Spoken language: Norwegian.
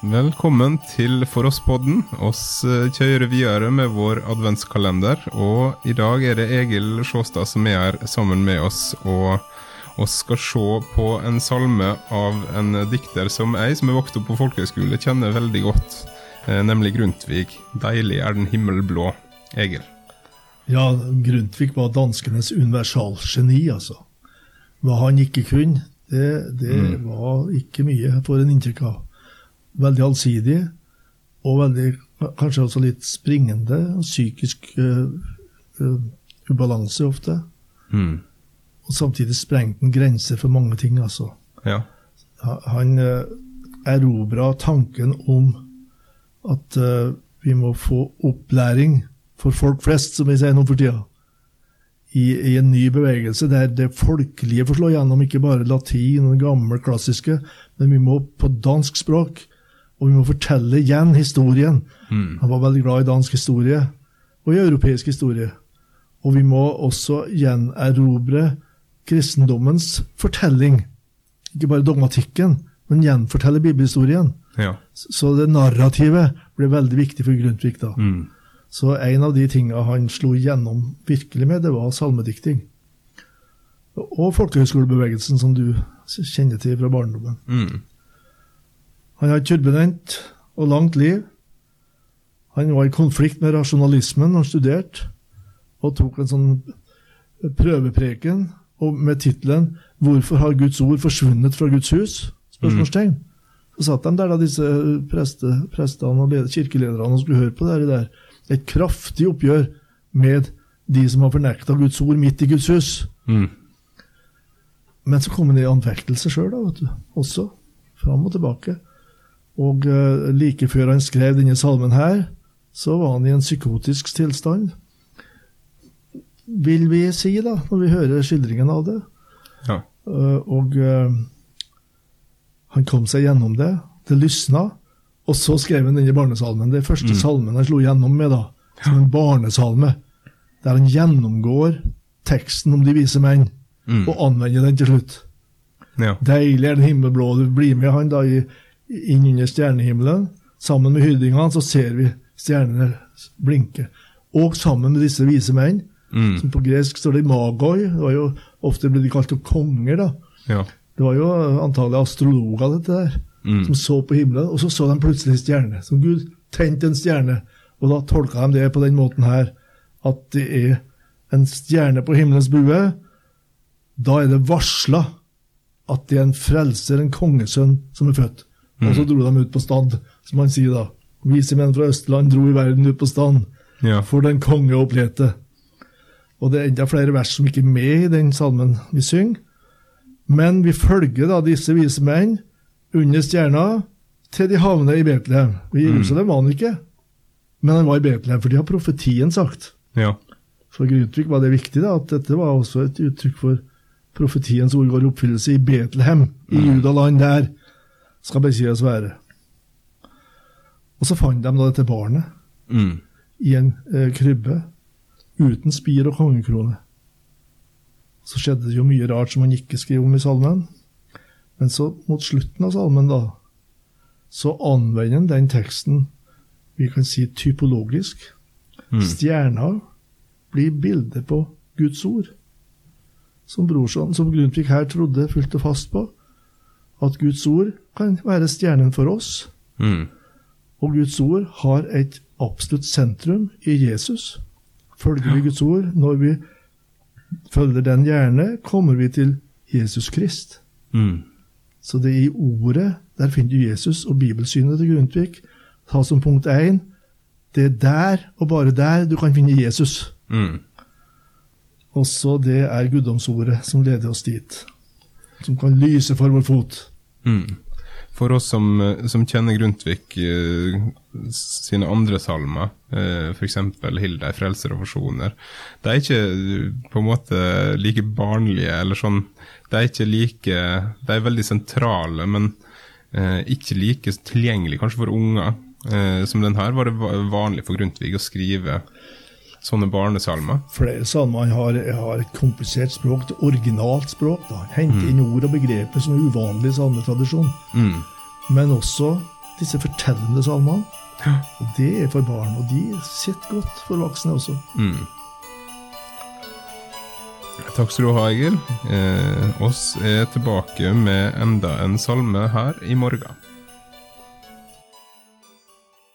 Velkommen til For. Oss eh, kjører videre med vår adventskalender. Og i dag er det Egil Sjåstad som er her sammen med oss. Og oss skal se på en salme av en dikter som jeg, som er vokst opp på folkehøyskole, kjenner veldig godt. eh, Nemlig Grundtvig. 'Deilig er den himmel blå'. Egil. Ja, Grundtvig var danskenes universalgeni, altså. Hva han ikke kunne, det, det var ikke mye, for en inntrykk av. Veldig allsidig, og veldig, kanskje også litt springende, og psykisk uh, uh, ubalanse ofte. Mm. Og samtidig sprengte han grenser for mange ting, altså. Ja. Han uh, erobra tanken om at uh, vi må få opplæring for folk flest, som vi sier nå for tida. I, I en ny bevegelse der det folkelige får slå gjennom, ikke bare latin og det gamle, klassiske, men vi må på dansk språk. Og vi må fortelle igjen historien. Mm. Han var veldig glad i dansk historie, og i europeisk historie. Og vi må også gjenerobre kristendommens fortelling. Ikke bare dogmatikken, men gjenfortelle bibelhistorien. ja. Så det narrativet ble veldig viktig for Grundtvig da. Mm. Så en av de tingene han slo gjennom virkelig med, det var salmedikting. Og folkehøyskolebevegelsen, som du kjenner til fra barndommen. Mm. Han et turbulent og langt liv. Han var i konflikt med rasjonalismen han studerte, og tok en sånn prøvepreken og med tittelen 'Hvorfor har Guds ord forsvunnet fra Guds hus?' spørsmålstegn. Så satt de der, da, disse preste, prestene og led- kirkelederne og skulle høre på det der. Et kraftig oppgjør med de som har fornekta Guds ord midt i Guds hus. Mm. Men så kom han i anfektelse sjøl, vet du. Også. Fram og tilbake. Og eh, like før han skrev denne salmen her, så var han i en psykotisk tilstand. Vil vi si, da, når vi hører skildringen av det. Ja. Eh, og eh, han kom seg gjennom det. Det lysna. Og så skrev han denne barnesalmen. Det er første salmen han slo gjennom med, da. Som en barnesalme. Der han gjennomgår teksten om de vise menn, Mm. og anvender den til slutt. ja. Deilig er den himmelblå. Du blir med han da i, inn under stjernehimmelen. Sammen med hyrdingene så ser vi stjernene blinke. Og sammen med disse vise menn, Mm. som på gresk står det magoi. Det var jo ofte ble de kalt konger, da. ja. Det var jo antagelig astrologer, dette der, Mm. som så på himmelen, og så så de plutselig en stjerne. Som Gud tente en stjerne, og da tolka de det på den måten her, at det er en stjerne på himmelens bue. Da er det varsla at det er en frelser, en kongesønn, som er født. Og så dro de ut på stand, som han sier da. Vise menn fra Østland dro i verden ut på stand ja. for den konge opplete. Og det er enda flere vers som ikke er med i den salmen vi synger. Men vi følger da disse vise menn under stjerna til de havner i Betlehem. I Jerusalem var han ikke, men han var i Betlehem, for det har profetien sagt. ja. For Grundtvig var det viktig da, at dette var også et uttrykk for profetiens ord går i oppfyllelse i Betlehem, i Judaland der skal Messias være. Og så fant de da dette barnet Mm. i en eh, krybbe uten spir og kongekrone. Så skjedde det jo mye rart som han ikke skriver om i salmen. Men så mot slutten av salmen, da, så anvender han den teksten vi kan si typologisk. Mm. Stjerna blir bildet på Guds ord. Som brorson, som Grundtvig her trodde fullt og fast på. At Guds ord kan være stjernen for oss. Mm. Og Guds ord har et absolutt sentrum i Jesus. Følger vi Guds ord, når vi følger den gjerne, kommer vi til Jesus Krist. Mm. Så det er i ordet, der finner du Jesus og bibelsynet til Grundtvig. Ta som punkt én. Det er der, og bare der, du kan finne Jesus. Mm. Også det er guddomsordet som leder oss dit. Som kan lyse for vår fot. Mm. For oss som, som kjenner Grundtvig eh, sine andre salmer, eh, f.eks. 'Hilde i frelser og forsoner', de er ikke eh, på en måte like barnlige, eller sånn De er ikke like De er veldig sentrale, men eh, ikke like tilgjengelige kanskje for unger. Eh, som den her var det vanlig for Grundtvig å skrive sånne barnesalmer. Flere salmer han har, har et komplisert språk, et originalt språk. da. Han henter inn ord og begreper som er uvanlig i salmetradisjon. Mm. Men også disse fortellende salmene. Ja. Og det er for barn, og de sitter godt for voksne også. Mm. Takk skal du ha, Egil. Eh, oss er tilbake med enda en salme her i morgen.